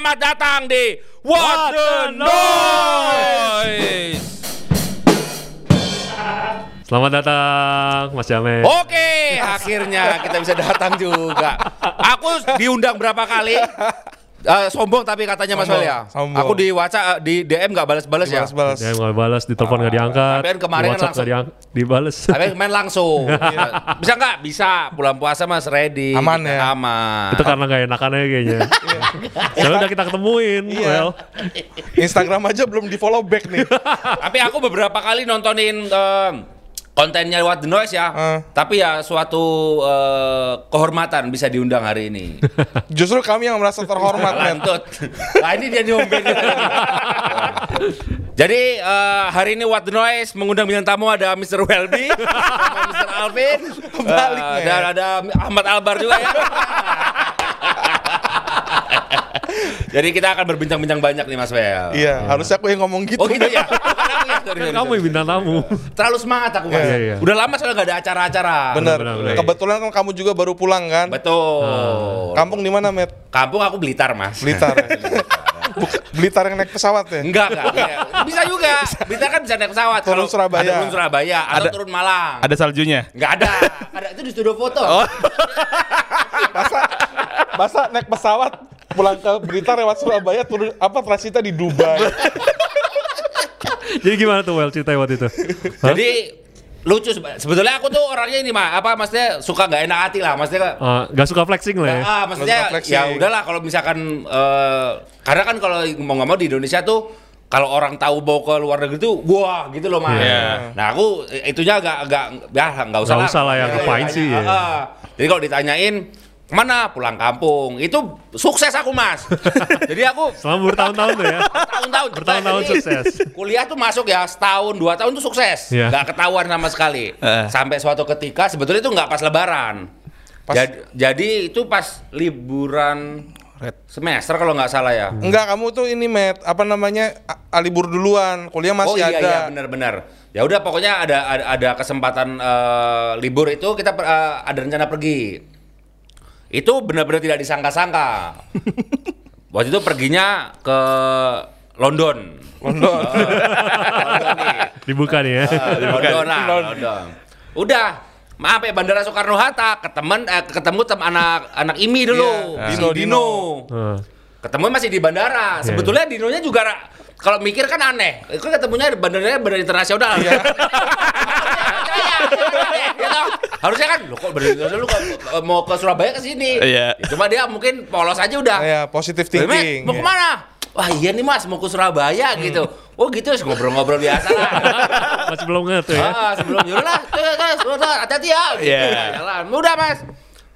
Selamat datang di What the Noise. Selamat datang Mas Jamet. Oke, akhirnya kita bisa datang juga. Aku diundang berapa kali? Eh, sombong tapi katanya Mas Sombong, Wel ya. sombong. Aku di WhatsApp di DM nggak balas-balas ya. Balas-balas. Ya nggak balas, di telepon nggak diangkat. Tapi kan kemarin di kan WhatsApp diang dibales. Tapi main langsung. bisa nggak? Bisa. Bulan puasa Mas ready. Aman ya? Aman. Itu karena nggak enakan aja kayaknya. Soalnya udah kita ketemuin. Iya. Well, Instagram aja belum di follow back nih. Tapi aku beberapa kali nontonin em, kontennya What the Noise ya. Eh. Tapi ya suatu eh, kehormatan bisa diundang hari ini. Justru kami yang merasa terhormat. Lantut. Nah ini dia nyombeng. Jadi eh, hari ini What the Noise mengundang bintang tamu ada Mr. Welby, Mr. Alvin, men. dan ada Ahmad Albar juga ya. Jadi kita akan berbincang-bincang banyak nih Mas Wel. Iya, harusnya aku yang ngomong gitu. Oh gitu ya? Sorry, kamu yang bintang tamu. Terlalu semangat aku Mas. Iya, iya. Udah lama soalnya gak ada acara-acara. Bener. Benar, benar. Kebetulan kan kamu juga baru pulang kan? Betul. Kampung di mana, Met? Kampung aku Blitar Mas. Blitar. Blitar yang naik pesawat ya? Enggak, enggak. Bisa juga. Blitar kan bisa naik pesawat. Turun Kalau Surabaya. Ada turun Surabaya atau Ada- turun Malang. Ada saljunya. Enggak ada. Ada itu di studio foto. Oh. Masa masa naik pesawat pulang ke Blitar lewat Surabaya turun apa transitnya di Dubai. Jadi gimana tuh Well cerita waktu itu? Hah? Jadi lucu sebe- sebetulnya aku tuh orangnya ini mah apa maksudnya suka nggak enak hati lah maksudnya Eh, nggak suka flexing lah ya. ah maksudnya suka flexing. ya udahlah kalau misalkan eh, karena kan kalau mau nggak mau di Indonesia tuh kalau orang tahu mau ke luar negeri tuh wah gitu loh mas. Iya. Nah aku eh, itunya agak agak ya nggak usah Nggak usah lah, ya, Jadi ngapain ditanya, sih, ya. ah, ah. Jadi kalau ditanyain mana pulang kampung itu sukses aku mas. Jadi aku Selama bertahun-tahun tuh ya. tahun-tahun Bertahun-tahun Jadi, sukses. Kuliah tuh masuk ya setahun dua tahun tuh sukses, Iya. nggak ketahuan sama sekali. Eh. Sampai suatu ketika sebetulnya itu nggak pas Lebaran. Pas- Jadi, jadi itu pas liburan semester kalau nggak salah ya. Enggak, kamu tuh ini, Met. Apa namanya? a- libur duluan, kuliah oh masih iya ada. iya benar-benar. Ya udah pokoknya ada ada, ada kesempatan eh, libur itu kita eh, ada rencana pergi. Itu benar-benar tidak disangka-sangka. Waktu itu perginya ke London. London. Eh, London nih. Dibuka nih ya. Di London lah, London. Udah, maaf ya Bandara Soekarno Hatta ketemen eh, ketemu tem anak anak Imi dulu, Iya, Dino, Dino, Dino. Heeh. Ketemu masih di bandara. Sebetulnya Dinonya juga kalau mikir kan aneh. Itu kan ketemunya di bandaranya bandara internasional. Iya. Harusnya kan, lo kok internasional lu kok, eh, mau ke Surabaya ke sini. Iya. Ya, Cuma dia mungkin polos aja udah. Ya, positive Loh, Met, thinking. mau ke mana? Wah iya nih mas, mau ke Surabaya gitu. Oh gitu, ngobrol-ngobrol biasa lah. Masih belum ngerti ya. Ah, sebelum lah, tuh, tuh, tuh, hati-hati ya. Gitu, Iya. ya, jalan. Udah mas,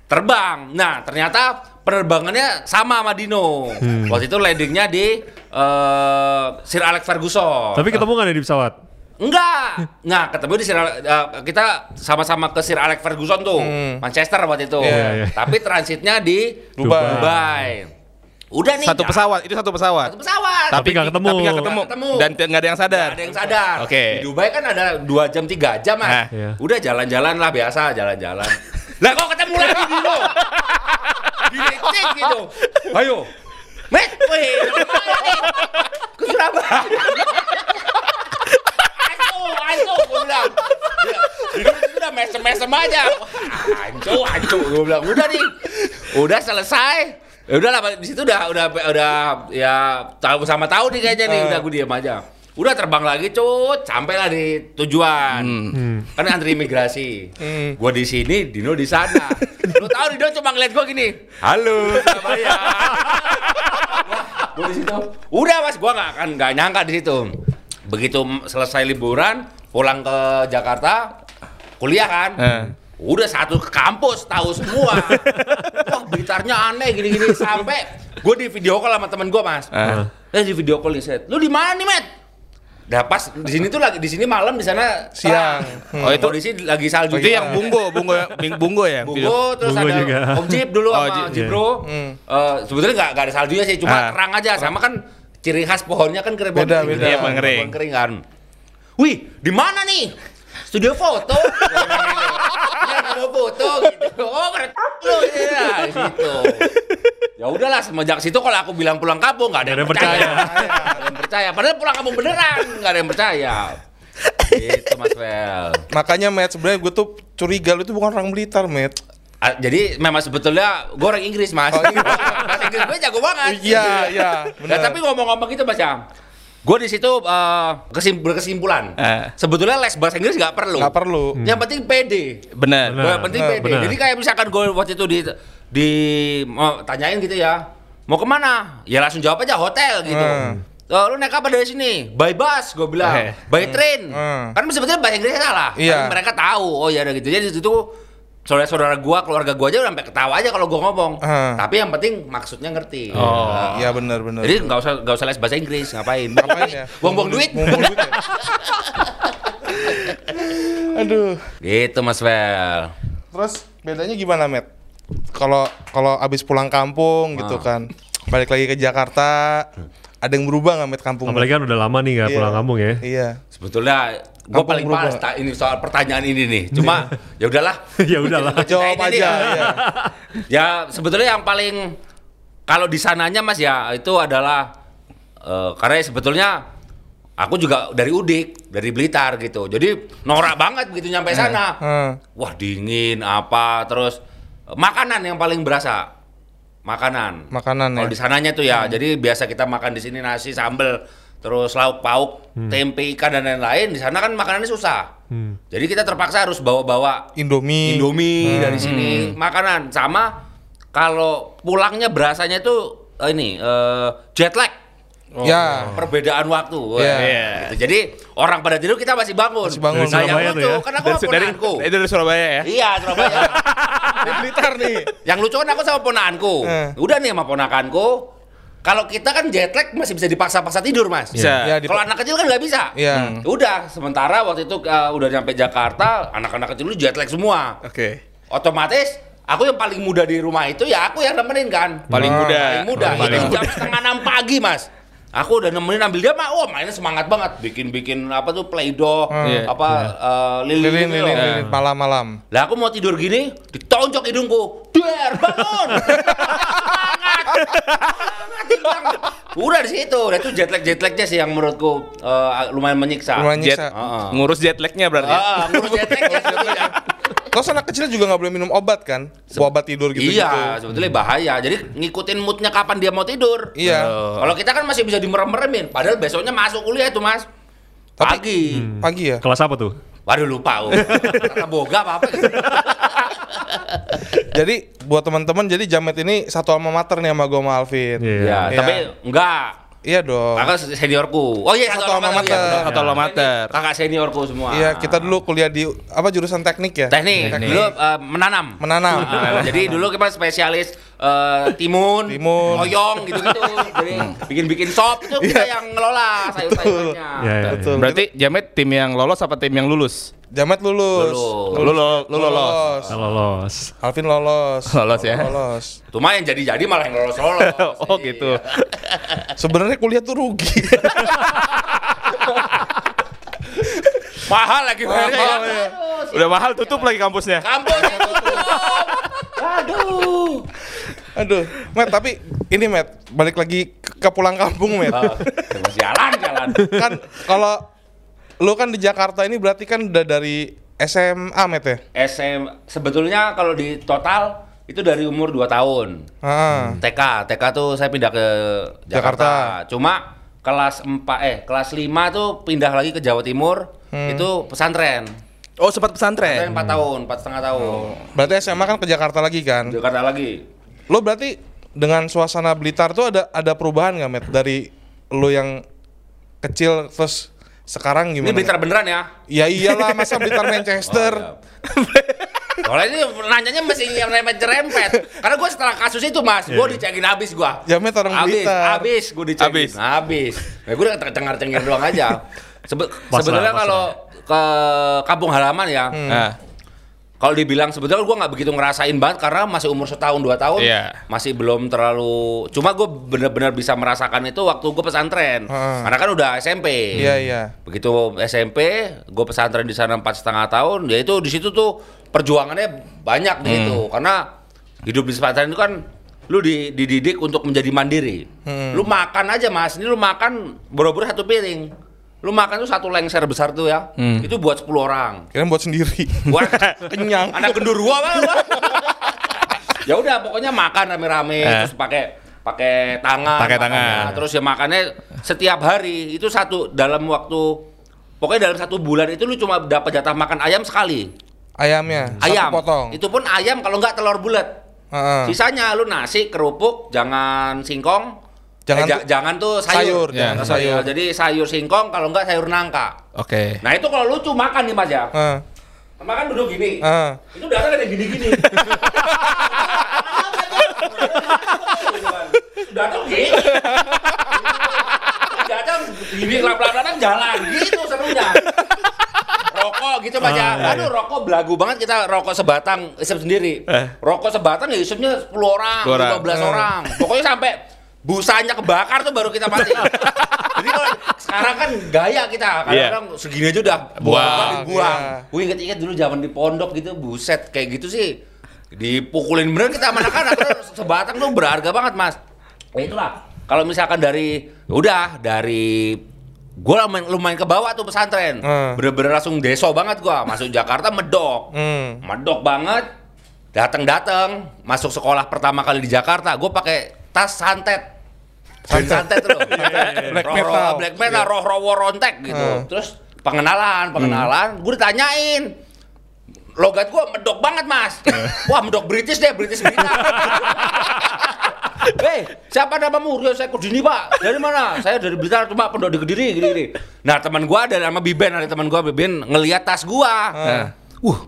terbang. Nah ternyata penerbangannya sama sama Dino. Waktu itu landingnya di eh, Sir Alex Ferguson. Tapi ketemu nggak nih di pesawat? Enggak. Nah, ketemu di Sir Ale- eh, kita sama-sama ke Sir Alex Ferguson tuh, Manchester waktu itu. Iya, iya. Tapi transitnya di Dubai. Dubai. Udah nih. Satu dah. pesawat, itu satu pesawat. Satu pesawat. Tapi nggak ketemu. Tapi nggak ketemu. Nggak ketemu. Dan nggak ada yang sadar. Nggak ada yang sadar. Oke. Di Dubai kan ada 2 jam 3 jam, Mas. Nah. Iya. Udah jalan-jalan lah biasa, jalan-jalan. lah kok ketemu lagi Dino? Dilecek gitu. Ayo. Met, weh, nih? Ke Surabaya. Gue bilang. Itu udah mesem-mesem aja. Anco, anco, gue bilang. Udah nih, udah selesai. Ya udah lah, di situ udah udah udah ya tahu sama tahu nih kayaknya nih, udah gue diam aja. Udah terbang lagi, cut, sampailah di tujuan. Kan antri imigrasi. Gua di sini, Dino di sana. Lu tahu Dino cuma ngeliat gua gini. Halo, Surabaya. Gua di situ. Udah mas, gua nggak akan nggak nyangka di situ. Begitu selesai liburan, pulang ke Jakarta, kuliah kan. Eh. Udah satu kampus tahu semua. Wah, Blitarnya aneh gini-gini sampai gue di video call sama temen gue mas. Eh. Eh di video call nih set. Lu di mana nih, Met? Dah pas di sini tuh lagi di sini malam di sana Siang. terang. Oh, itu di sini lagi salju. Itu yang bunggo, bunggo, bing- bunggo ya. Bunggo terus Bunggo ada juga. Om Jip dulu Oh, sama Jip, Jibro. Hmm. Eh, sebetulnya nggak nggak ada saljunya sih, cuma Ah. terang aja. Sama kan ciri khas pohonnya kan kering Beda, beda. Iya, pohon kering. Pohon kering kan. Wih, di mana nih? Studio foto. Iya mau foto gitu. Oh, keren lu ya gitu. Ya udahlah semenjak situ kalau aku bilang pulang kampung nggak ada yang percaya. yang Nggak ada yang percaya. Padahal pulang kampung beneran nggak ada yang percaya. Gitu Mas Vel. Makanya Matt sebenarnya gue tuh curiga lu itu bukan orang Blitar, Matt. Ah, Jadi memang sebetulnya gue orang Inggris mas. Oh, Inggris. Bahasa Inggris gue jago banget. Iya, iya, Nah, tapi ngomong-ngomong gitu mas ya, gue di situ eh, kesim- berkesimpulan. Eh. Sebetulnya les bahasa Inggris nggak perlu. nggak perlu. Yang penting pede. Benar. Yang penting Benar, pede. Jadi kayak misalkan gue waktu itu di di mau tanyain gitu ya, mau ke mana? Ya langsung jawab aja hotel gitu. Hmm. Oh, lu naik apa dari sini? By bus, gue bilang. Oke. By train. Hmm. Kan sebetulnya bahasa Inggrisnya salah. Iya. Tapi mereka tahu. Oh ya udah gitu. Jadi di situ saudara-saudara gua, keluarga gua aja udah sampai ketawa aja kalau gua ngomong. Hmm. Tapi yang penting maksudnya ngerti. Oh. Iya benar benar. Jadi nggak usah nggak usah les bahasa Inggris, ngapain? Ngapain ya? Buang-buang duit. Buang-buang duit ya? Aduh. Gitu Mas Vel. Terus bedanya gimana, Matt? Kalau kalau abis pulang kampung gitu Ah. kan, balik lagi ke Jakarta, ada yang berubah nggak, Matt kampung? Apalagi kan udah lama nih nggak Iya. pulang kampung ya. Iya. Sebetulnya gua Kampung paling berubah. males tak ini soal pertanyaan ini nih. Cuma ya udahlah. ya udahlah. Ceritain Jawab aja. ya. ya. Ya sebetulnya yang paling kalau di sananya Mas ya itu adalah eh, karena sebetulnya aku juga dari Udik, dari Blitar gitu. Jadi norak banget begitu nyampe sana. Hmm. Wah dingin apa terus eh, makanan yang paling berasa makanan. Makanan Kalau ya. di sananya tuh ya, jadi biasa kita makan di sini nasi sambel terus lauk pauk, tempe ikan dan lain-lain. Di sana kan makanannya susah. Hmm. Jadi kita terpaksa harus bawa-bawa Indomie. Indomie dari sini makanan sama kalau pulangnya berasanya tuh eh, ini eh, jet lag. Ya. Perbedaan waktu. Wah, Iya. gitu. Jadi orang pada tidur kita masih bangun. Masih bangun. Dari Nah, yang Surabaya tuh ya? karena aku Dari, sama dari, ponaanku. itu dari Surabaya ya? Iya, Surabaya. Blitar nih. yang lucu kan aku sama ponaanku. Eh. Udah nih sama ponakanku. Kalau kita kan jet lag masih bisa dipaksa-paksa tidur, Mas. Bisa. Ya, di- Kalau anak kecil kan nggak bisa. Iya. Udah, sementara waktu itu uh, udah nyampe Jakarta, anak-anak kecil itu jet lag semua. Oke. Otomatis aku yang paling muda di rumah itu ya aku yang nemenin kan. Paling Ah, muda. Paling muda. Paling itu jam setengah enam pagi, Mas. Aku udah nemenin ambil dia mah, wah mainnya semangat banget, bikin-bikin apa tuh play-doh, Hmm. apa uh, lilin, Lilin, gitu lilin, lilin, malam-malam. Lah aku mau tidur gini, ditonjok hidungku. Der, bangun. Udah di situ, udah itu jet lag jet lagnya sih yang menurutku eh, lumayan menyiksa. Lumayan Jet. nyiksa. Heeh. Ngurus jet lagnya berarti. Ah, ngurus jet lagnya. Terus anak kecil juga nggak boleh minum obat kan? Obat tidur gitu Iya, sebetulnya bahaya. Jadi ngikutin moodnya kapan dia mau tidur. Iya. Kalau kita kan masih bisa dimerem-meremin, padahal besoknya masuk kuliah tuh mas. Tapi- Pagi. Pagi ya. Kelas apa tuh? Waduh lupa. Oh. Kata boga apa apa gitu. Jadi buat teman-teman jadi Jamet ini satu alma mater nih sama gue sama Alvin. Iya. Ya, Iya. tapi enggak. Iya dong. Kakak seniorku. Oh iya, Satu alma alma mater. iya. Satu alma mater. Kakak seniorku semua. Iya, kita dulu kuliah di apa jurusan teknik ya? teknik. Teknik. Dulu eh, menanam. Menanam. Ah, jadi dulu kita spesialis eh, timun, Timun. oyong gitu-gitu. Jadi bikin-bikin sop itu kita yang ngelola sayur-sayurnya. Iya, iya. Betul. Berarti Jamet tim yang lolos apa tim yang lulus? Jamet lulus. Lulus. Lu, lo- lu lolos. Nggak lolos. Alvin lolos. Lolos ya? Lolos. Cuma yang jadi-jadi malah yang lolos-lolos. Oh gitu. Sebenarnya kuliah tuh rugi. Mahal lagi bayarnya ya. Mahal, ya. Aduh, Udah mahal tutup lagi kampusnya. Kampusnya tutup. Aduh. Aduh, Matt, tapi ini Matt, balik lagi ke, pulang kampung, Matt. Jalan jalan. kan kalau lu kan di Jakarta ini berarti kan udah dari SMA, Matt ya? SM sebetulnya kalau di total itu dari umur 2 tahun. Ah. TK, TK tuh saya pindah ke Jakarta. Jakarta. Cuma kelas 4 eh kelas 5 tuh pindah lagi ke Jawa Timur. Itu pesantren. Oh sempat pesantren. Pesantren 4 tahun, 4 setengah tahun. Berarti SMA kan ke Jakarta lagi kan? Jakarta lagi. Lo berarti dengan suasana Blitar tuh ada ada perubahan nggak, Matt? Dari lo yang kecil terus sekarang Ini gimana? Blitar beneran ya? Ya iyalah, masa Blitar Manchester? Soalnya ini nanyanya mesti yang rempet-rempet. Karena gue setelah kasus itu mas, gue dicekin habis gue. Jamet orang Habis, Blitar. habis gue dicekin. Habis. Habis. Nah, gue udah cengar-cengir doang aja. Sebe- Pasrah, pasrah. kalau ke kampung halaman ya, Hmm. Nah, kalau dibilang sebetulnya gue nggak begitu ngerasain banget karena masih umur setahun dua tahun, Iya. masih belum terlalu. Cuma gue bener-bener bisa merasakan itu waktu gue pesantren, Heeh. karena kan udah SMP. Iya iya. Begitu SMP, gue pesantren di sana empat setengah tahun, ya itu di situ tuh perjuangannya banyak di situ, karena hidup di pesantren itu kan lu di- dididik untuk menjadi mandiri. Lu makan aja mas, ini lu makan boro-boro satu piring. Lu makan tuh satu lengser besar tuh ya, itu buat 10 orang. Kirain buat sendiri. Buat Kenyang. anak gendurwo apa ya udah pokoknya makan rame-rame Eh. terus pakai pakai tangan Pakai tangan. terus ya makannya setiap hari itu satu dalam waktu pokoknya dalam satu bulan itu lu cuma dapat jatah makan ayam sekali Ayamnya ayam satu potong. itu pun ayam kalau nggak telur bulat Heeh. sisanya lu nasi kerupuk jangan singkong Jangan eh, ja- jangan tuh sayur, sayur, Ya. jangan sayur. sayur. jadi sayur singkong kalau nggak sayur nangka Oke. nah itu kalau lucu makan nih mas ya Heeh. makan duduk gini Heeh. itu darah ada gini-gini. Datang gini. Datang gini lap-lapan jalan gitu serunya. Rokok gitu Ah, baca. iya, Aduh rokok belagu banget kita rokok sebatang isep sendiri. Eh. Rokok sebatang ya isepnya 10 orang, 10 orang. 15 Eh. orang. Pokoknya sampai busanya kebakar tuh baru kita mati. Jadi kalau sekarang kan gaya kita, kadang-kadang segini aja udah Buang, buang. iya. Gue inget-inget dulu zaman di pondok gitu, buset kayak gitu sih. Dipukulin bener kita sama anak-anak, terus sebatang tuh berharga banget mas. Ya itulah, kalau misalkan dari, ya udah dari gue lumayan, lumayan ke bawah tuh pesantren, Hmm. bener-bener langsung deso banget gua masuk Jakarta medok, Hmm. medok banget, dateng-dateng, masuk sekolah pertama kali di Jakarta, gue pakai tas santet, santet, tuh, Black roh, metal. roh, black metal, roh roh worontek gitu, Hmm. terus pengenalan, pengenalan, gue ditanyain, logat gue medok banget mas, wah medok British deh, British British. Hei, siapa namamu? Ya saya Kudini pak. Dari mana? Saya dari Blitar cuma pondok di Kediri gini. Nah teman gua ada nama Biben, ada teman gua Biben ngelihat tas gua. Ah. Uh,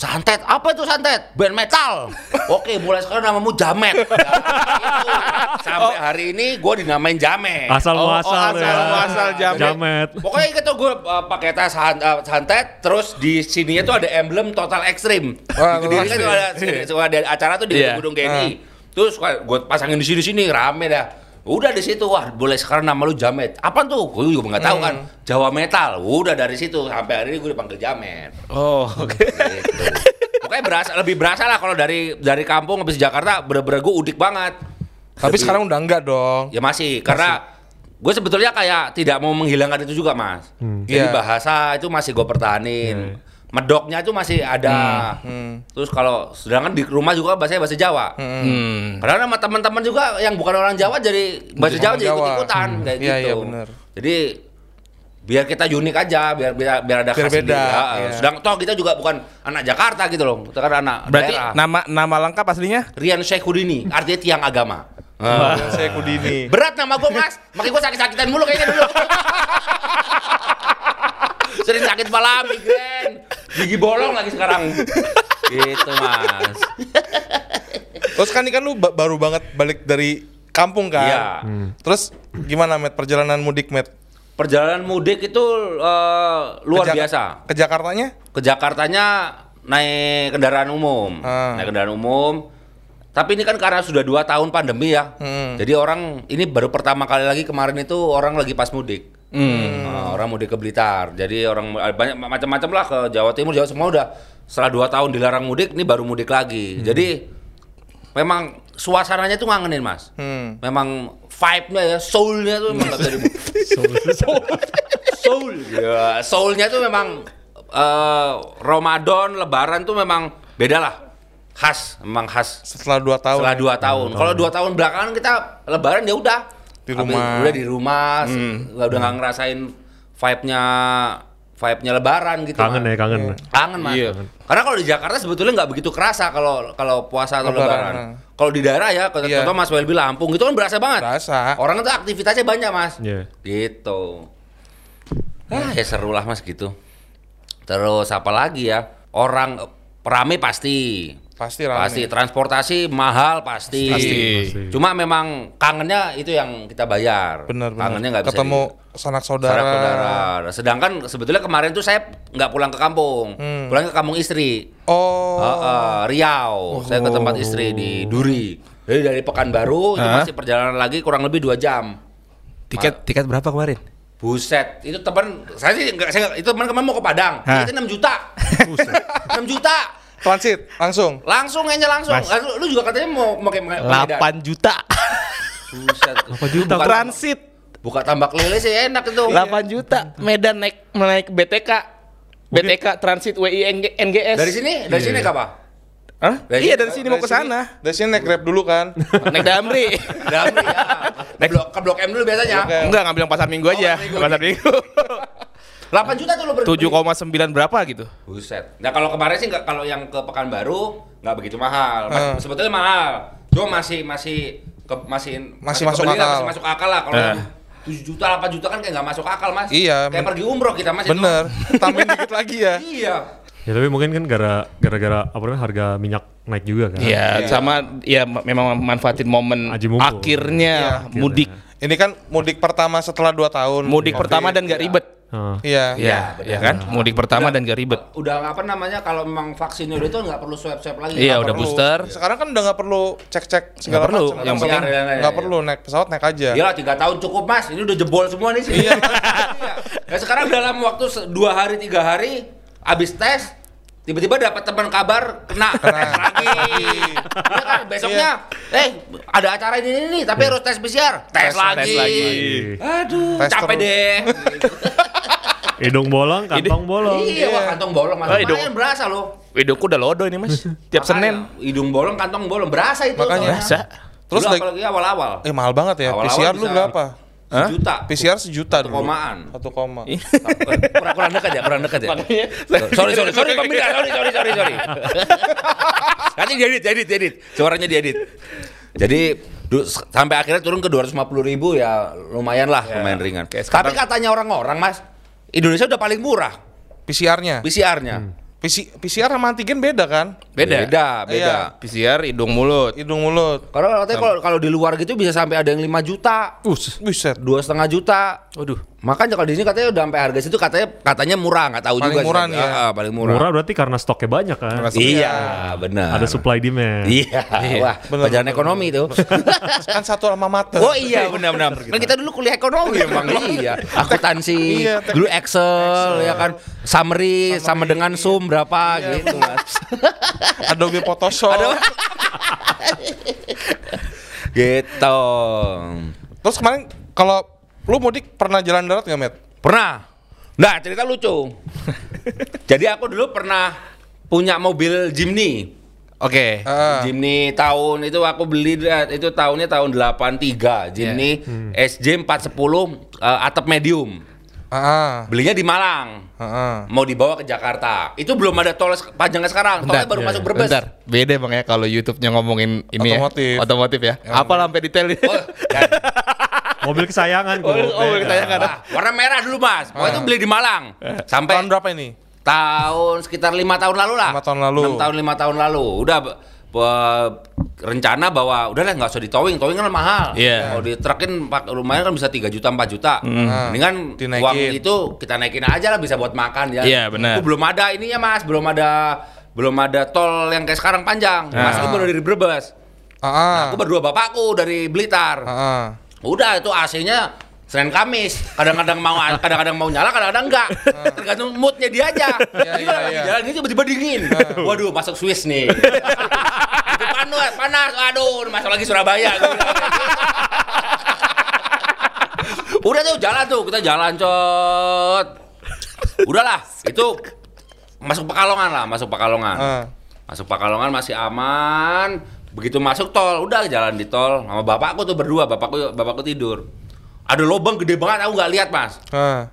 santet. Apa itu santet? Band metal. Oke, mulai sekarang namamu Jamet. Ya, itu. Sampai hari ini gua dinamain Jamet. Asal Oh, oh, muasal asal ya. muasal jamet. Jamet. Pokoknya gitu gue uh, pakai tas han- uh, santet, terus di sininya tuh ada emblem Total Extreme. Wah, di kan ada, ada acara tuh di Iya. Gedung GNI. Terus gue pasangin di sini sini rame dah. Udah di situ wah boleh sekarang nama lu Jamet. Apa tuh? Gue juga nggak tahu kan. Jawa Metal. Udah dari situ sampai hari ini gue dipanggil Jamet. Oh, oke. Gitu. Pokoknya berasa lebih berasa lah kalau dari dari kampung habis Jakarta bener-bener gue udik banget. Tapi sekarang udah enggak dong. Ya masih, karena gue sebetulnya kayak tidak mau menghilangkan itu juga mas. Jadi Iya. bahasa itu masih gue pertahanin. Medoknya itu masih ada. Hmm. Terus kalau sedangkan di rumah juga bahasanya bahasa Jawa. Hmm. Karena sama teman-teman juga yang bukan orang Jawa jadi bahasa Jadi Jawa orang jadi Jawa. ikut-ikutan Hmm. kayak Iya, gitu. iya, bener. Jadi biar kita unik aja, biar biar, biar ada Biar khas beda. Ya. Sedang toh kita juga bukan anak Jakarta gitu loh. Kita kan anak Berarti daerah. nama nama lengkap aslinya? Rian Syekhudini, artinya tiang agama. Saya Kudini. Berat nama gue mas, makanya gue sakit-sakitan mulu kayaknya dulu. Sering sakit kepala, migrain, gigi bolong lagi sekarang. Gitu mas. Terus kan ini kan lu ba- baru banget balik dari kampung kan? Iya. Terus gimana Met perjalanan mudik Met? Perjalanan mudik itu eh, luar Ke biasa. Ke Jakartanya? Ke Jakartanya naik kendaraan umum, Ah. naik kendaraan umum. Tapi ini kan karena sudah dua tahun pandemi ya, Hmm. jadi orang ini baru pertama kali lagi kemarin itu orang lagi pas mudik. Hmm. Nah, orang mudik ke Blitar. Jadi orang banyak macam-macam lah ke Jawa Timur, Jawa semua udah setelah dua tahun dilarang mudik, ini baru mudik lagi. Jadi memang suasananya tuh ngangenin mas. Hmm. Memang vibe-nya ya, soul-nya tuh memang nggak bisa di- soul. Ya, soul-nya tuh memang eh, Ramadan, Lebaran tuh memang beda lah. Khas, memang khas. Setelah dua tahun. Setelah dua tahun. Kalau dua tahun belakangan kita Lebaran ya udah Di Habis- rumah. Udah di rumah, nggak udah nggak ngerasain vibe-nya vibe-nya Lebaran gitu. Kangen Mas. ya, kangen. Kangen mas. Iya. Karena kalau di Jakarta sebetulnya nggak begitu kerasa kalau kalau puasa atau Lebaran, Lebaran. Kalau di daerah ya, kalau Iya. contoh Mas Welby Lampung itu kan berasa banget. Berasa. Orang itu aktivitasnya banyak mas. Iya. Gitu. Ah ya seru lah mas gitu. Terus apa lagi ya? Orang rame pasti. Pasti rame. Pasti transportasi mahal pasti. Pasti. Cuma memang kangennya itu yang kita bayar. Bener bener. Kangennya nggak bisa Ketemu di- sanak sanak saudara. saudara. Sedangkan sebetulnya kemarin tuh saya nggak pulang ke kampung, Hmm. pulang ke kampung istri. Oh. Heeh, Riau. Saya ke tempat istri di Duri. Jadi dari Pekanbaru itu masih perjalanan lagi kurang lebih dua jam. Tiket tiket berapa kemarin? Buset, itu teman saya sih enggak saya itu teman kemarin mau ke Padang. Itu 6 juta. 6 juta. Transit langsung. Langsung aja langsung. Mas. Lu, lu juga katanya mau Medan. 8 juta. Buset. 8 juta. Buka, Transit buka tambak lele sih enak itu. 8 juta. Medan naik naik BTK. BTK Transit WI NG- NGS. Dari sini, dari sini ke apa? Hah? Dari iya sini- dari sini mau ke sana. Dari sini naik Grab dulu kan. Naik Damri. Damri ya. Ke blok, ke blok M dulu biasanya. Blok. Enggak ngambil yang pasar Minggu aja. pasar Minggu. pasar Minggu. 8 juta tuh lu beli. 7,9 berapa gitu? Buset. Nah kalau kemarin sih nggak kalau yang ke Pekanbaru nggak begitu mahal. Mas- Hmm. Sebetulnya mahal. Cuma masih masih ke, masih Masih masuk kebeli lah, akal. Masih masuk akal lah. Kalau Eh. 7 juta, 8 juta kan kayak nggak masuk akal mas. Iya, Kayak pergi umroh kita mas. Bener. Tambahin dikit lagi ya. Iya. Ya tapi mungkin kan gara- gara-gara apa namanya harga minyak naik juga kan. Iya, sama ya memang manfaatin momen Aji mumpung. akhirnya Iya. mudik. Ini kan mudik pertama setelah 2 tahun. Mudik Covid. pertama dan gak ribet. Heeh. Iya. Iya, ya kan? Mudik pertama dan gak ribet. Udah apa namanya kalau memang vaksinnya udah itu nggak perlu swab swab lagi. Iya, udah perlu. booster. Sekarang kan udah nggak perlu cek-cek segala perlu. macam. Yang penting- nggak perlu naik pesawat naik aja. Iyalah tiga tahun cukup mas, ini udah jebol semua nih sih. Iya. Ya sekarang dalam waktu dua hari tiga hari abis tes tiba-tiba dapat teman kabar kena, tes lagi. Iya kan besoknya, eh ada acara ini ini, nih, tapi harus tes PCR, tes, Tes- lagi. tes lagi. Aduh, Tes capek terus. deh. Hidung bolong, kantong bolong. iya, wah kantong bolong mas, Oh, hidung. lumayan berasa loh. Hidungku udah lodo ini mas. Tiap Senin. Makanya, Hidung bolong, kantong bolong, berasa itu. Makanya. soalnya. Berasa. Terus Dulu like- apalagi awal-awal. Eh mahal banget ya. Awal-awal PCR lu berapa? Hah? Sejuta. PCR sejuta Satu dulu. komaan. Satu koma. kurang kurang dekat ya, kurang dekat ya. Makanya. sorry sorry sorry pemirsa sorry sorry sorry sorry nanti diedit diedit diedit suaranya diedit jadi du- sampai akhirnya turun ke 250 ribu ya lumayan lah lumayan ringan Kayak tapi katanya orang-orang mas Indonesia udah paling murah PCR-nya. PCR-nya PC, PCR sama antigen beda kan? Beda. beda beda Iya. PCR hidung mulut. Hidung mulut. karena katanya kalau kalau di luar gitu bisa sampai ada yang 5 juta Us. Buset. dua setengah juta Waduh. Makanya kalau di sini katanya udah sampai harga situ katanya katanya murah nggak tahu Paling juga sih. murah nih ya. Ah, ah, paling murah, Murah berarti karena stoknya banyak kan. Karena iya benar Ada supply demand. Iya, wah, Bener, pelajaran bener, ekonomi itu. kan satu alma mater. Oh iya, benar-benar. Kan kita dulu kuliah ekonomi memang iya. Akuntansi, Iya, teknik- dulu Excel, ya kan, summary, sama dengan sum berapa gitu, Mas. Adobe Photoshop. Aduh. gitu. Terus kemarin kalau lu mudik pernah jalan darat nggak, Met? Pernah. Nah, cerita lucu. Jadi aku dulu pernah punya mobil Jimny. Oke. Ah. Jimny tahun itu aku beli itu tahunnya tahun 83. Jimny SJ 410 eh, atap medium. Ah, Belinya di Malang. ah. Mau dibawa ke Jakarta. Itu belum ada tol panjangnya sekarang. Tolnya baru iya, masuk iya. Brebes. Bentar, beda bang ya kalau YouTube-nya ngomongin ini Otomotif. ya. Otomotif ya. Apa sampai detail? Oh, Mobil kesayangan Oh, kok. oh, mobil Beda. kesayangan. wah, warna merah dulu mas. Pokoknya itu beli di Malang. Sampai Tahun berapa ini? tahun sekitar lima tahun lalu lah. Lima tahun lalu. Enam tahun lima tahun lalu. Udah rencana bahwa udah lah nggak usah di towing, towing kan mahal. Iya. Kalau di truckin pak- lumayan kan bisa 3 juta 4 juta. Mendingan Dinaikin. uang itu kita naikin aja lah bisa buat makan ya. Iya, benar. Itu belum ada ininya mas, belum ada belum ada tol yang kayak sekarang panjang. Mas Ah. itu baru dari Brebes. Ah, ah. Aku berdua bapakku dari Blitar. Ah, ah. Udah itu AC-nya Senin Kamis, kadang-kadang mau kadang-kadang mau nyala, kadang-kadang enggak. Tergantung moodnya dia aja. Iya, Jadi iya, lagi iya. jalan ini tiba-tiba dingin. Waduh, masuk Swiss nih. Panas, panas. Aduh, masuk lagi Surabaya. Gitu. Udah tuh jalan tuh, kita jalan cot. Udahlah, itu masuk Pekalongan lah, masuk Pekalongan. Ah. Masuk Pekalongan masih aman. Begitu masuk tol, udah jalan di tol sama bapakku tuh berdua, bapakku bapakku tidur. Ada lubang gede banget aku nggak lihat, Mas. Ah.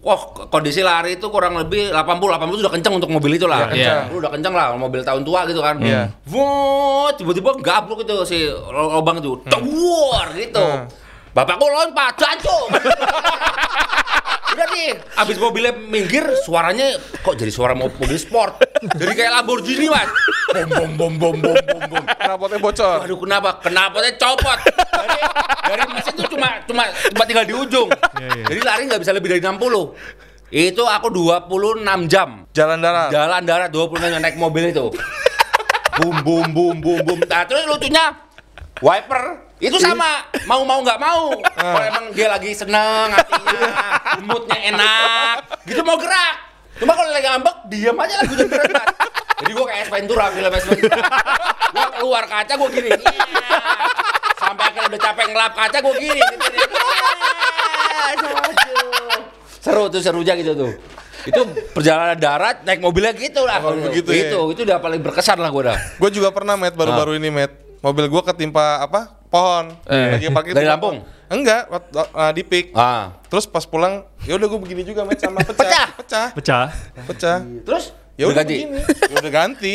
Wah, kondisi lari itu kurang lebih 80 80 itu udah kenceng untuk mobil itu lah. Iya, kenceng. Lu udah kenceng lah, mobil tahun tua gitu kan. Iya. Wut, tiba-tiba gablok itu si lubang itu. Tewar gitu. Hmm. Bapakku lompat, jancuk. Udah nih, abis mobilnya minggir, suaranya kok jadi suara mo- mobil sport. Jadi kayak Lamborghini mas. Bom bom bom bom bom bom bom. Knalpotnya bocor. Aduh kenapa? Kenapotnya copot. Dari, dari mesin itu cuma cuma cuma tinggal di ujung. iya. Jadi lari nggak bisa lebih dari 60. Itu aku 26 jam. Jalan darat. Jalan darat 26 jam naik mobil itu. Bum bum bum bum bum. Nah, terus lucunya wiper itu sama mau mau nggak mau. Kalau emang dia lagi seneng hatinya moodnya enak gitu mau gerak. Cuma kalau lagi ngambek diam aja gerak. Mas. jadi gua kayak S Ventura film S Ventura gua keluar kaca gua gini iya. sampai akhirnya udah capek ngelap kaca gua gini seru tuh serunya gitu tuh. Itu perjalanan darat naik mobilnya gitu lah. Oh, begitu ya? itu itu udah paling berkesan lah gua dah. Gue juga pernah met baru-baru ini met. Mobil gue ketimpa apa? Pohon. Eh. Lagi parkir Dari di Lampung? Enggak, uh, di pik. ah Terus pas pulang, ya udah gue begini juga sama pecah. Pecah? Pecah. Pecah. Pecah. terus Ya udah ganti begini. Ya udah ganti.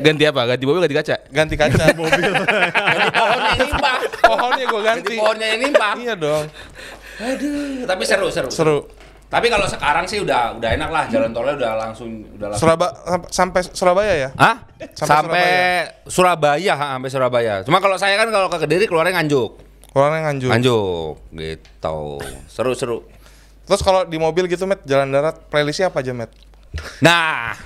Ganti apa? Ganti mobil ganti kaca. Ganti kaca. Ganti pohonnya yang nimpah. Pohonnya gue Ganti ganti. pohonnya yang nimpah. Iya dong. Aduh, tapi seru, seru. Seru. Tapi kalau sekarang sih udah udah enak lah, jalan tolnya udah langsung udah langsung. Surabaya sampai Surabaya ya? Hah? Sampai Sampai, Surabaya, ha, sampai Surabaya. Cuma kalau saya kan kalau ke Kediri keluarnya Nganjuk. Orangnya nganjuk. Nganjuk gitu. Seru-seru. Terus kalau di mobil gitu met jalan darat playlistnya apa aja met? Nah,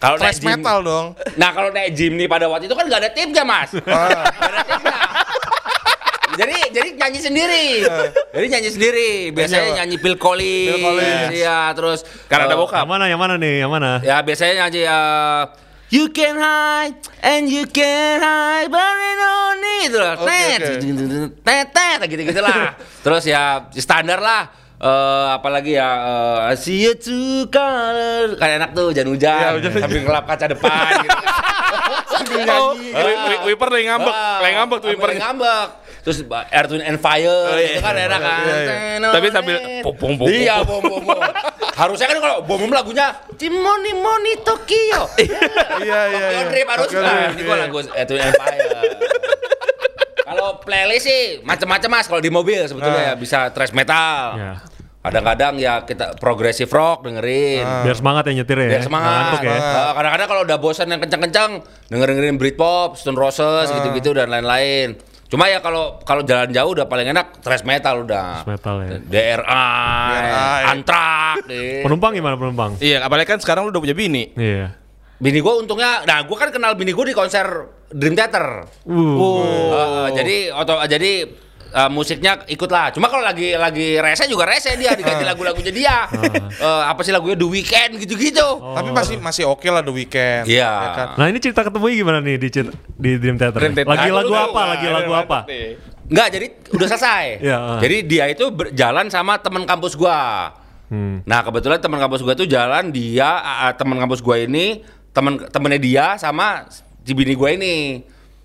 kalau naik gym- metal dong. Nah, kalau naik gym nih pada waktu itu kan nggak ada tipnya, Mas. Ah. Nggak ada tipnya. Jadi jadi nyanyi sendiri. jadi nyanyi sendiri. Biasanya Nyanyi apa? nyanyi Phil Collins. Iya, terus Karena ada eh, bokap. Yang mana yang mana nih? Yang mana? Ya biasanya nyanyi eh, You can hide and you can hide but it don't need lah. Oke, Tet, tet, tet, gitu-gitu lah. Terus ya standar lah. Eh apalagi ya eh, I see you two colors kayak enak tuh hujan hujan Iya, hujan-hujan. sambil ngelap kaca depan gitu sambil nyanyi Oh, wi- wiper lagi ngambek, lagi ngambek tuh wipernya. ngambek terus Earth Wind and Fire Oh, iya. itu kan enak kan Iya, Tenonet. Tapi sambil pom, pom, pom, iya pom. bom bom bom harusnya kan kalau bom bom lagunya Timoni Moni Tokyo Iya iya Tokyo iya. Drift harus Tokyo nah, Drift, ini gua iya. lagu Earth Wind and Fire kalau playlist sih macam-macam mas kalau di mobil sebetulnya Ah. ya bisa thrash metal kadang-kadang ya kita progressive rock dengerin Ah. Biar semangat ya nyetir ya. biar semangat. Ngantuk ya. Eh, Kadang-kadang kalau udah bosan yang kencang-kencang, denger-dengerin Britpop, Stone Roses Ah. gitu-gitu dan lain-lain. Cuma ya kalau kalau jalan jauh udah paling enak thrash metal udah. Thrash metal ya. DRI, DRI. Antrak. deh. Penumpang gimana penumpang? Iya, apalagi kan sekarang lu udah punya bini. Iya. Bini gue untungnya, nah gue kan kenal bini gue di konser Dream Theater. Uh. Eh, jadi oto, jadi eh, musiknya ikut lah. Cuma kalau lagi lagi rese juga rese dia diganti lagu-lagunya dia. Eh, apa sih lagunya The Weeknd gitu-gitu. Tapi masih masih oke lah the weekend. Iya. Ya kan? Nah ini cerita ketemu gimana nih di di Dream Theater? Dream Theater. Lagi Nah, lagu dulu, apa? nah, Lagi lagu apa? Enggak, jadi udah selesai. Iya, ah. Jadi dia itu berjalan sama teman kampus gua. Hmm. Nah, kebetulan teman kampus gua tuh jalan dia ah, teman kampus gua ini, teman temennya dia sama si bini gua ini.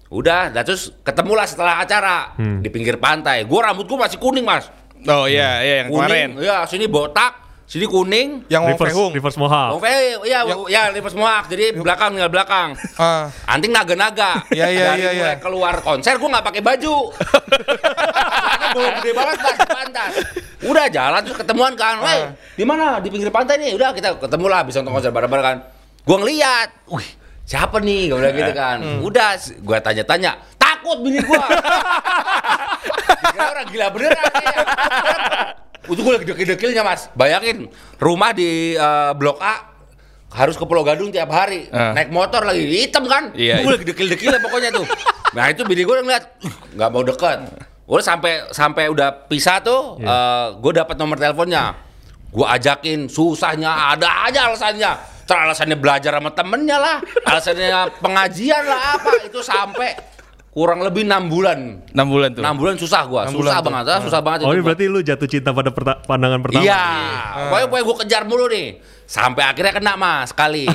Udah, nah terus ketemulah setelah acara Hmm. di pinggir pantai. Gua rambut gua masih kuning, Mas. Oh iya, iya yang kemarin. Kuning, ya sini botak, sini kuning. Yang Wong Reverse, Fehung. reverse mohawk. Oh, eh, iya, Yang- ya, reverse mohawk. Jadi belakang tinggal belakang. Ah. Anting naga-naga. Iya, iya, Dari iya, mulai iya. keluar konser gue nggak pakai baju. Bau gede banget mas di pantai. Udah jalan terus ketemuan kan. Woi, Ah. di mana? Di pinggir pantai nih. Udah kita ketemu lah bisa nonton konser bareng-bareng kan. Gue ngeliat, wih siapa nih? Gue bilang gitu kan. Hmm. Udah, gue tanya-tanya. Takut bini gue. Orang gila beneran. ya. Itu gue lagi dekil-dekilnya mas. Bayangin rumah di eh, Blok A harus ke Pulau Gadung tiap hari Ah. naik motor lagi hitam kan Iya, gue iya. lagi dekil-dekil pokoknya tuh nah itu bini gue ngeliat "Uh, nggak mau deket udah sampai sampai udah pisah tuh Iya. gue dapat nomor teleponnya gue ajakin susahnya ada aja alasannya Ter alasannya belajar sama temennya lah alasannya pengajian lah apa itu sampai kurang lebih enam bulan 6 bulan tuh. enam bulan susah gue Enam susah bulan tuh. banget ah, susah banget Oh ini gua. berarti lu jatuh cinta pada perta- pandangan pertama? Iya, pokoknya pokoknya gue kejar mulu nih. Sampai akhirnya kena mas sekali.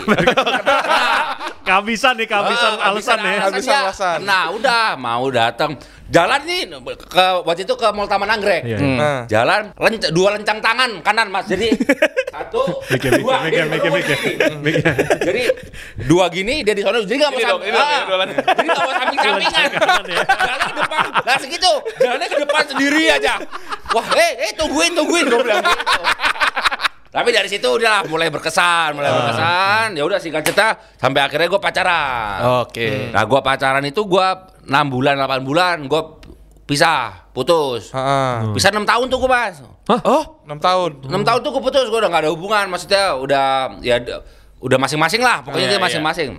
Kehabisan nih, kehabisan Ah, alasan ya. Kehabisan alasan. Nah udah mau datang. Jalan nih ke waktu itu ke Mall Taman Anggrek. Iya. Hmm. Nah. Jalan lenc- dua lencang tangan kanan mas. Jadi satu, Mikir, mikir, dua, mikir, mikir, mikir. Mikir. gini. Jadi dua gini dia di sana. Jadi nggak mau Ini dong, samping. ah. Jadi nggak mau samping sampingan. ya. Jalannya ke depan. Nah segitu. Jalannya ke depan sendiri aja. Wah, eh, eh tungguin, tungguin. Gue bilang gitu. Tapi dari situ udah lah mulai berkesan, mulai berkesan. Ya udah singkat cerita sampai akhirnya gue pacaran. Oke. Nah, gua pacaran itu gua 6 bulan, 8 bulan, gua pisah, putus. Heeh. Pisah 6 tahun tuh gua, Mas. Oh, 6 tahun. 6 tahun tuh gua putus, gua udah gak ada hubungan, maksudnya udah ya udah masing-masing lah, pokoknya Iya, dia masing-masing.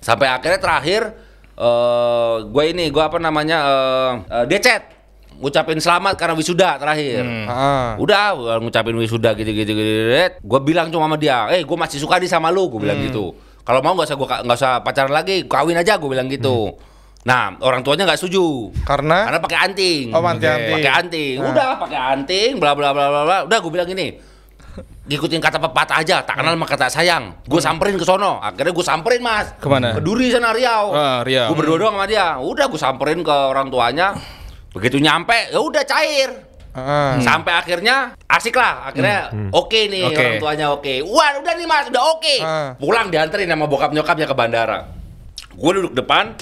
Sampai akhirnya terakhir eh gue ini, gua apa namanya eh eh, dia chat ngucapin selamat karena wisuda terakhir. Heeh. Udah gua ngucapin wisuda gitu-gitu gitu. Gue bilang cuma sama dia, "Eh, gue masih suka nih sama lu." Gue bilang gitu. Kalau mau nggak usah gua nggak usah pacaran lagi, kawin aja gue bilang gitu. Nah, orang tuanya nggak setuju. Karena Karena pakai anting. Oh, anting-anting. Pakai anting. Nah. Udah pakai anting, bla bla bla bla bla. Udah gue bilang gini. Ngikutin kata pepatah aja, tak kenal sama kata sayang. Gue samperin ke sono. Akhirnya gue samperin, Mas. Ke mana? Ke Duri sana Riau. Ah, Riau. Gue berdua doang sama dia. Udah gue samperin ke orang tuanya. Begitu nyampe, ya udah cair. Heeh. Sampai akhirnya asik lah, akhirnya oke nih Oke. orang tuanya oke. Wah udah nih mas, udah oke. Ah. Pulang dianterin sama bokap nyokapnya ke bandara. Gue duduk depan,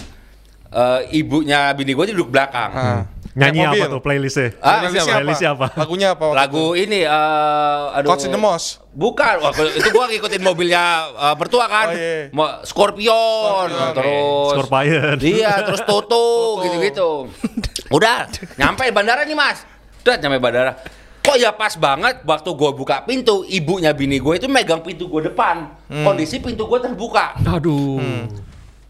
eh, ibunya bini gue duduk belakang. Ah. Nyanyi apa tuh playlistnya? Ah, Playlistnya playlistnya apa? Lagunya apa? Lagu ini, eh aduh. Coach in the Moss. Bukan, Wah, itu gua ngikutin mobilnya eh, mertua kan. Oh, iya. Scorpion, Scorpion, terus Scorpion. Iya, terus Toto, gitu-gitu. Udah, nyampe bandara nih, Mas. Udah nyampe bandara. Kok ya pas banget waktu gue buka pintu, ibunya bini gue itu megang pintu gue depan. Kondisi pintu gue terbuka. Aduh.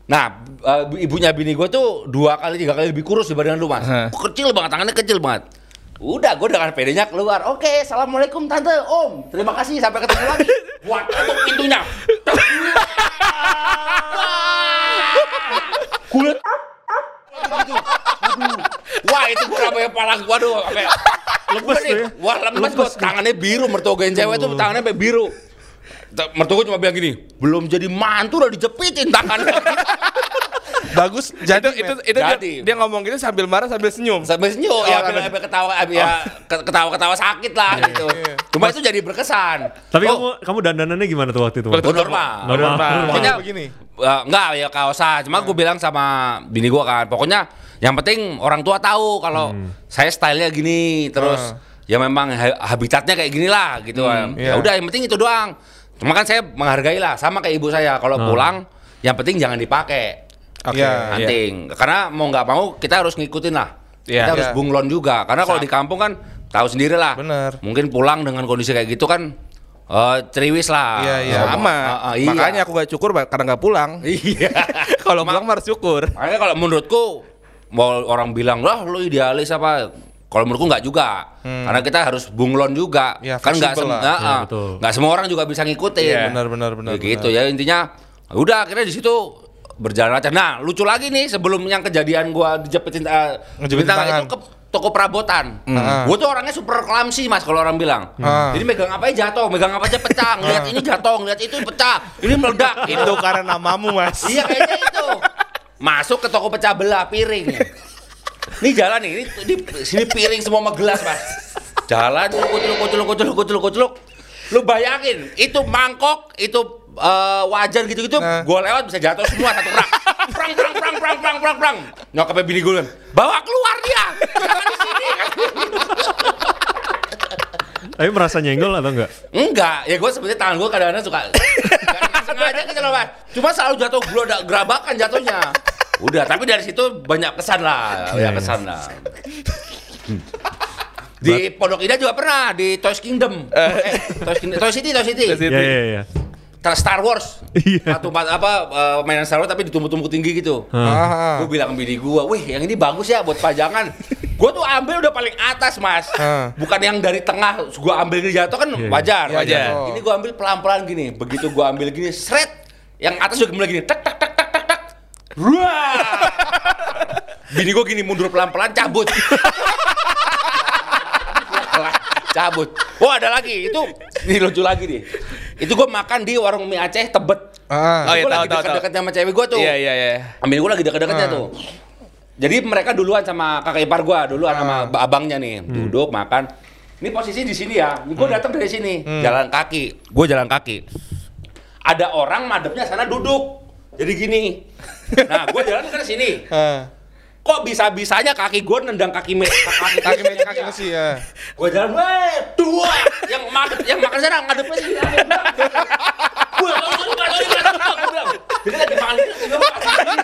Nah, eh, ibunya bini gue tuh dua kali tiga kali lebih kurus dibanding lu, Mas. Hah. Kecil banget, tangannya kecil banget. Udah, gue dengan pedenya keluar. Oke, assalamualaikum tante, om. Terima kasih, sampai ketemu lagi. Buat tutup pintunya. Kulit. Wah, itu gue sampai kepala gue, sampai lemes nih. ya? Wah, lemes gue. Tangannya biru, mertua gue cewek tuh tangannya sampai biru. Mertua gue cuma bilang gini, belum jadi mantu udah dijepitin tangannya. Bagus. Jadi itu itu, itu dia, Jadi. dia ngomong gitu sambil marah sambil senyum. sampai senyum Oh, ya sambil- sampai sampai ketawa ya ke- ketawa-ketawa sakit lah gitu. iya. Cuma itu jadi berkesan. Tapi Oh, kamu kamu dandanannya gimana tuh waktu itu? Waktu oh, normal. Normal. Pokoknya begini. eh, enggak ya kaosan. Cuma gue bilang sama bini gue kan, pokoknya yang penting orang tua tahu kalau saya stylenya gini, terus ya memang ha- habitatnya kayak gini lah gitu. iya. Ya udah yang penting itu doang. Cuma kan saya menghargai lah sama kayak ibu saya kalau pulang yang penting jangan dipakai. Oke. Iya. anting karena mau nggak mau kita harus ngikutin lah Iya. kita harus Iya. bunglon juga karena kalau di kampung kan tahu sendiri lah Bener. mungkin pulang dengan kondisi kayak gitu kan eh ceriwis lah Iya, iya. Sama. Ah, ah, iya. Makanya aku gak cukur karena gak pulang. iya Kalau pulang harus syukur. makanya kalau menurutku mau orang bilang lah lu idealis apa kalau menurutku nggak juga karena kita harus bunglon juga Iya, kan nggak fleksibel sem- lah. ah, ah. nggak semua orang juga bisa ngikutin Iya. Benar benar benar. Ya gitu ya intinya udah akhirnya di situ berjalan lancar. Nah lucu lagi nih sebelum yang kejadian gua dijepitin uh, Ngejepitin tangan itu ke toko perabotan. Hmm. Gua tuh orangnya super clumsy mas kalau orang bilang. Ah. Jadi megang apa aja jatuh, megang apa aja pecah, ngeliat ini jatuh, ngeliat itu pecah, ini meledak. Itu karena namamu, Mas. Iya kayaknya itu. Masuk ke toko pecah belah piring. Ini jalan nih, ini di sini piring semua sama gelas mas. Jalan kuculuk kuculuk kuculuk kuculuk kuculuk. Lu bayangin, itu mangkok, itu eh, wajan gitu-gitu, Nah. gua lewat bisa jatuh semua satu rak. Prang prang prang prang prang prang prang. Nyokapnya bini gue bawa keluar dia. Jangan di sini. Tapi merasa nyenggol atau enggak? Enggak, ya gue sebenarnya tangan gue kadang-kadang suka Gak sengaja gitu loh mas Cuma selalu jatuh gelodak gerabakan jatuhnya Udah, tapi dari situ banyak kesan lah Iya, Ya iya. kesan lah Di Pondok Indah juga pernah Di Toys Kingdom eh, Toys, Kingdom, Toy City, Toy City Toy City. Iya iya iya. Tra- Star Wars Iya. Satu apa eh, mainan Star Wars tapi ditumpuk-tumpuk tinggi gitu Ah. Gue bilang ke bini gue, wih yang ini bagus ya buat pajangan. gue tuh ambil udah paling atas mas, Ah. bukan yang dari tengah. Gue ambil ini jatuh kan Iya, wajar. iya, wajar. jatuh. Ini gue ambil pelan-pelan gini. Begitu gue ambil gini, seret. Yang atas juga mulai gini, tak tak tak tak tak tak. Wah. Bini gue gini mundur pelan-pelan cabut. cabut. Oh ada lagi itu ini lucu lagi nih. Itu gue makan di warung mie Aceh Tebet. Ah. Oh, iya, gue tahu, lagi tahu, deket-deketnya sama cewek gue tuh. Iya, iya, iya. Amin gue lagi deket-deketnya Ah. tuh. Jadi mereka duluan sama kakak ipar gua, duluan sama Ah. abangnya nih, Hmm. duduk makan. Ini posisi di sini ya. Gue datang dari sini, Hmm. jalan kaki. Gue jalan kaki. Ada orang madepnya sana duduk. Jadi gini. Nah, gue jalan ke sini. Ah. Kok bisa-bisanya kaki gue nendang kaki me kaki Kaki meja kaki besi ya. Gue jalan, weh, dua. yang makan yang makan sana ngadepnya sini. Gue. Jadi lagi makan gue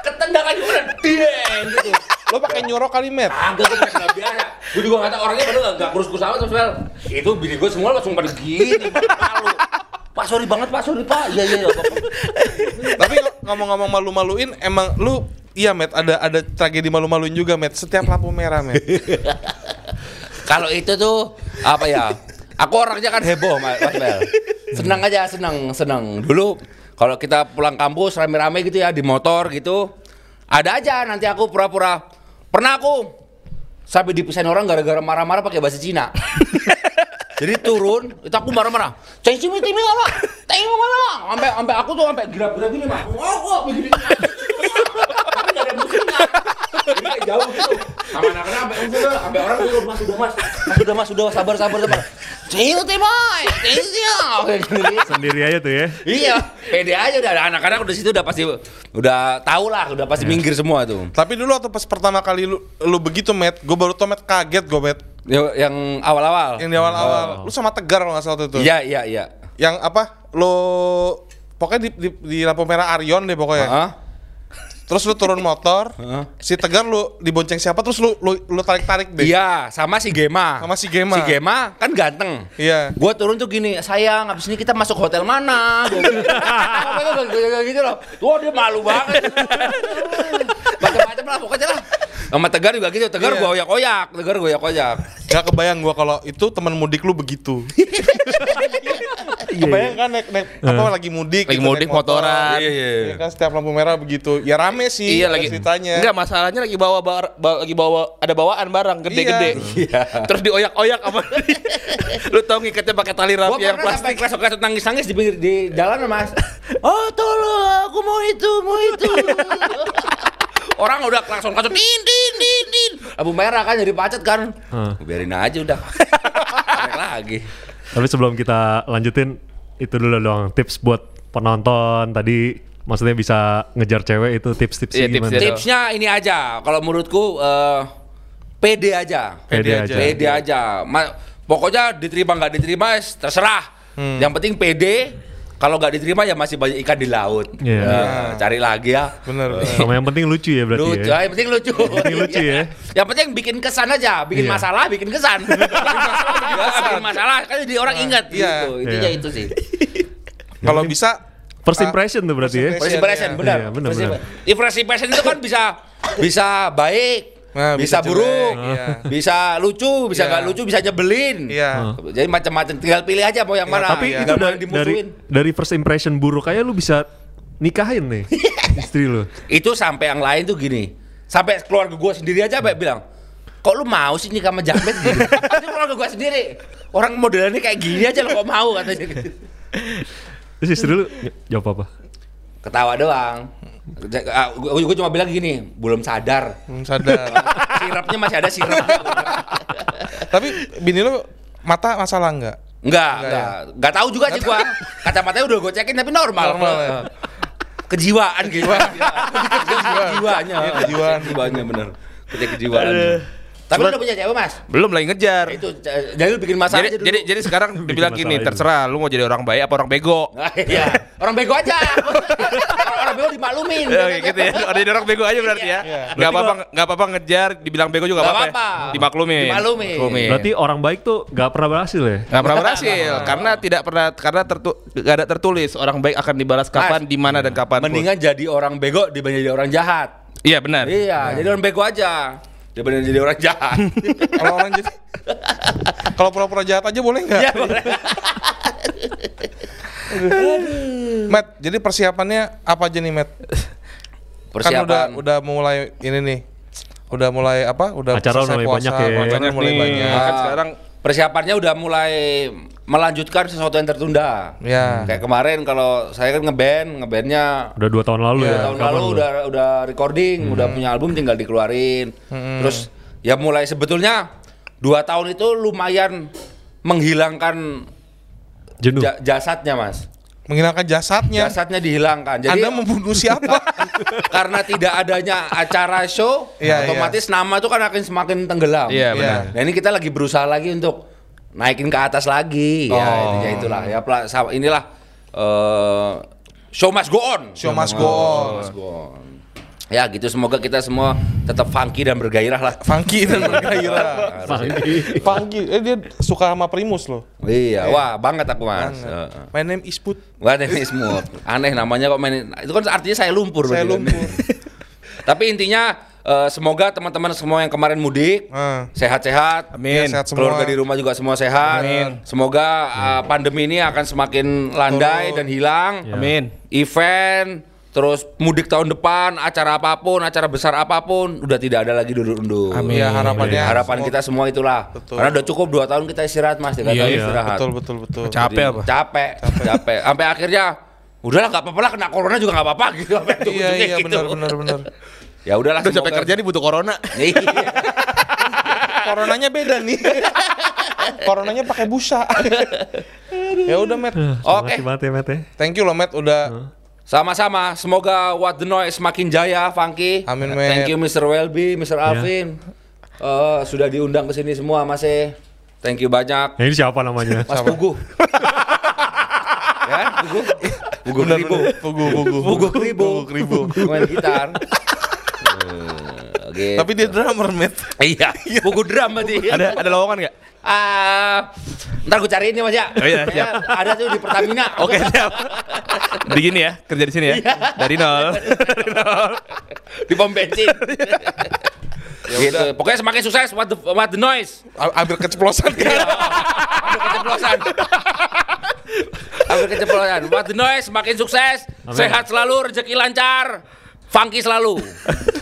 Ketendangan gue udah dieng gitu. Lo pakai nyurok kali, Met. Agak gue pakai biasa. Gue juga nggak tahu orangnya padahal nggak- nggak kurus-kurus amat sama sekali. Itu bini gue semua langsung pada gini, malu. Pak sorry banget Pak, sorry Pak. Iya iya. nggak apa-apa. Tapi ngomong-ngomong malu-maluin, emang lu Iya, Met, ada ada tragedi malu-maluin juga, Met. Setiap lampu merah, Met. Kalau itu tuh apa ya? Aku orangnya kan heboh, Mas Bel. Senang aja, senang, senang. Dulu kalau kita pulang kampus rame-rame gitu ya di motor gitu, ada aja nanti aku pura-pura. Pernah aku sampai dipisahin orang gara-gara marah-marah pakai bahasa Cina. Jadi turun, itu aku marah-marah. Cai cimi timi apa? Teng mana? Sampai sampai aku tuh sampai gerak-gerak gini, Mak. Oh, kok begini. Tapi enggak ada musiknya. Jadi kayak jauh gitu. Sama anak-anak sampai udah, sampai orang turun, Mas, udah Mas. Mas udah Mas, udah sabar sabar sabar. Cai timai, cai gini. Sendiri aja tuh ya. Iya, pede aja udah anak-anak udah situ udah pasti udah tahu lah, udah pasti minggir semua tuh. Tapi dulu waktu pas pertama kali lu, lu begitu, Met, gue baru tau Met kaget gue, Met. Yang, awal-awal. Yang di awal-awal. Lu sama Tegar kalau nggak salah itu. Iya, iya, iya. Yang apa? Lo pokoknya di, di, di lampu merah Arion deh pokoknya. Heeh. Terus lu turun motor, Heeh. si Tegar lu dibonceng siapa terus lu lu, lu tarik-tarik deh. Iya, sama si Gema. Sama si Gema. Si Gema kan ganteng. Iya. Gua turun tuh gini, sayang, abis ini kita masuk hotel mana? Gua gitu loh. Wah dia malu banget. Macam-macam lah pokoknya lah. Sama Tegar juga gitu, Tegar Iya. gua oyak-oyak, Tegar gua oyak-oyak. Gak kebayang gua kalau itu teman mudik lu begitu. kebayang kan naik, naik apa lagi mudik Lagi gitu, mudik naik motor. motoran. Iya, iya. Iya kan setiap lampu merah begitu. Ya rame sih Iya lagi ceritanya. Enggak masalahnya lagi bawa, bar- bawa lagi bawa ada bawaan barang gede-gede. Iya. Terus dioyak-oyak apa? Lu tau ngikatnya pakai tali rapi yang plastik. kesok-kesok nangis-nangis di pinggir di jalan mas. Oh tolong, aku mau itu, mau itu. Orang udah langsung langsung din din din din. Lampu merah kan jadi pacet kan. Hah. Biarin aja udah. Lagi. Tapi sebelum kita lanjutin itu dulu dong tips buat penonton tadi maksudnya bisa ngejar cewek itu tips-tipsnya Iya, tips gimana? dia. Tipsnya ini aja. Kalau menurutku eh, pede aja. Pede aja. Pede aja. Ma- pokoknya diterima nggak diterima terserah. Yang penting pede. Kalau nggak diterima ya masih banyak ikan di laut. Iya. Ya, cari lagi ya. Bener. Sama yang penting lucu ya berarti lucu, ya. yang penting lucu. penting lucu ya. Yang penting bikin kesan aja, bikin Iya. masalah, bikin kesan. bikin masalah, kan jadi orang ingat Iya. gitu. Intinya Iya. itu sih. Kalau bisa First impression tuh berarti ya. first First impression, Iya, benar. iya, benar, First benar. impression. Ya, first impression itu kan bisa bisa baik, Nah, bisa, bisa buruk, iya. bisa lucu, bisa Iya. nggak lucu, bisa nyebelin. Iya. Jadi macam-macam, tinggal pilih aja mau yang Iya, mana. Tapi iya. itu dari, dari dari first impression buruk aja lu bisa nikahin nih istri lu. Itu sampai yang lain tuh gini. Sampai keluarga gue sendiri aja sampai bilang, kok lu mau sih nikah sama Jamet gitu? Itu keluarga gue sendiri. Orang modelnya kayak gini aja lo kok mau katanya. Terus istri lu jawab apa? Ketawa doang. Gue cuma bilang gini, belum sadar. belum sadar. Sirapnya masih ada sirapnya. Tapi bini lu mata masalah enggak? Enggak, Enggak enggak. Enggak tahu juga sih gua. Kacamatanya udah gue cekin tapi normal. Normal, ya? Kejiwaan gitu. Kejiwaannya. Iya, kejiwaan. Kejiwaannya bener. Kejiwaan. Tapi udah punya cewek, Mas? Belum lagi ngejar. Itu jadi lu bikin masalah Jadi, aja dulu. jadi jadi sekarang dibilang gini, aja. terserah lu mau jadi orang baik apa orang bego. Ah, iya. Orang bego aja. orang bego dimaklumin. Ya, gitu ya. Ada jadi orang bego aja berarti ya. Iya. Enggak apa-apa enggak apa-apa ngejar dibilang bego juga Nggak apa-apa. ya. apa-apa. Dimaklumin. Dimaklumin. Berarti orang baik tuh gak pernah berhasil ya? Nggak pernah berhasil karena tidak pernah karena tertu, gak ada tertulis orang baik akan dibalas kapan, di mana dan kapan. Mendingan jadi orang bego dibanding jadi orang jahat. Iya benar. Iya, jadi orang bego aja. Dibanding jadi orang jahat. Kalau orang jadi Kalau pura-pura jahat aja boleh nggak? Iya, boleh. Matt, jadi persiapannya apa aja nih, Matt? Kan Persiapan. udah udah mulai ini nih. Udah mulai apa? Udah Acara mulai puasa, banyak ya. acara mulai nih. banyak. Kan sekarang persiapannya udah mulai melanjutkan sesuatu yang tertunda. Ya. Kayak kemarin kalau saya kan ngeband, ngebandnya Udah dua tahun lalu Iya, ya. tahun Kapan lalu lu? udah udah recording, udah punya album tinggal dikeluarin. Terus ya mulai sebetulnya dua tahun itu lumayan menghilangkan jenuh. ja- jasadnya mas. Menghilangkan jasadnya. Jasadnya dihilangkan. Jadi Anda membunuh siapa? karena tidak adanya acara show, Iya, otomatis nama itu kan akan semakin tenggelam. Iya, benar. Nah ini kita lagi berusaha lagi untuk naikin ke atas lagi. Ya, Oh. intinya itulah. Ya, pla- sama- inilah eh, show must go on. Show must go on. Show must go on. Ya, gitu semoga kita semua tetap funky dan bergairah lah. Funky dan bergairah. Funky. Funky, eh dia suka sama Primus loh. Iya, wah banget aku mas. Banget. My name is Put. Wah, ini smooth. Aneh namanya kok main. Itu kan artinya saya lumpur. Saya kan. lumpur. Tapi intinya eh, semoga teman-teman semua yang kemarin mudik Ah. sehat-sehat. Amin. Sehat semua. Keluarga di rumah juga semua sehat. Amin. Semoga eh, pandemi ini akan semakin landai Turun. dan hilang. Ya. Amin. Event terus mudik tahun depan, acara apa pun, acara besar apa pun, udah tidak ada lagi duduk-duduk. Amin. Iya harapannya. Ya, harapan semua- kita semua itulah. Betul. Karena udah cukup dua tahun kita istirahat mas, tiga Iya, tahun iya. istirahat. Betul betul betul. Capek apa? Capek, capek. Sampai akhirnya udahlah nggak apa-apa lah kena corona juga nggak apa-apa gitu. Sampai Iya iya gitu. benar benar benar. Ya udahlah. Udah capek kerja nih butuh corona. Iya. Coronanya beda nih. Coronanya pakai busa. ya udah Matt. Oke. Makasih banget ya, Matt ya. Thank you loh Matt udah Sama-sama. Semoga What the Noise makin jaya, Funky. Amin, Matt. Thank you Mr. Welby, Mr. Alvin. Eh, sudah diundang ke sini semua, Mas. eh. Thank you banyak. Ini siapa namanya? Mas Pugu. ya, Pugu. Pugu Kribo. Pugu pugu Pugu Kribo. Pugu kribo. Main gitar. Eh, gitu. Tapi dia drummer Matt. iya, Pugu drum berarti. ada ada lowongan nggak? Ah, ntar gue cariin nih Mas ya. Oh iya, Ya, Ada tuh di Pertamina. Oke siap. Di gini ya, kerja di sini ya. Dari nol. di pom bensin. gitu. Pokoknya semakin sukses what the, what the noise. A- Hampir keceplosan kan. Ada keceplosan. Ambil keceplosan. What the noise semakin sukses, Amin. sehat selalu, rezeki lancar, funky selalu.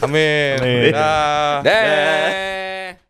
Amin. Amin. Nah. Deh.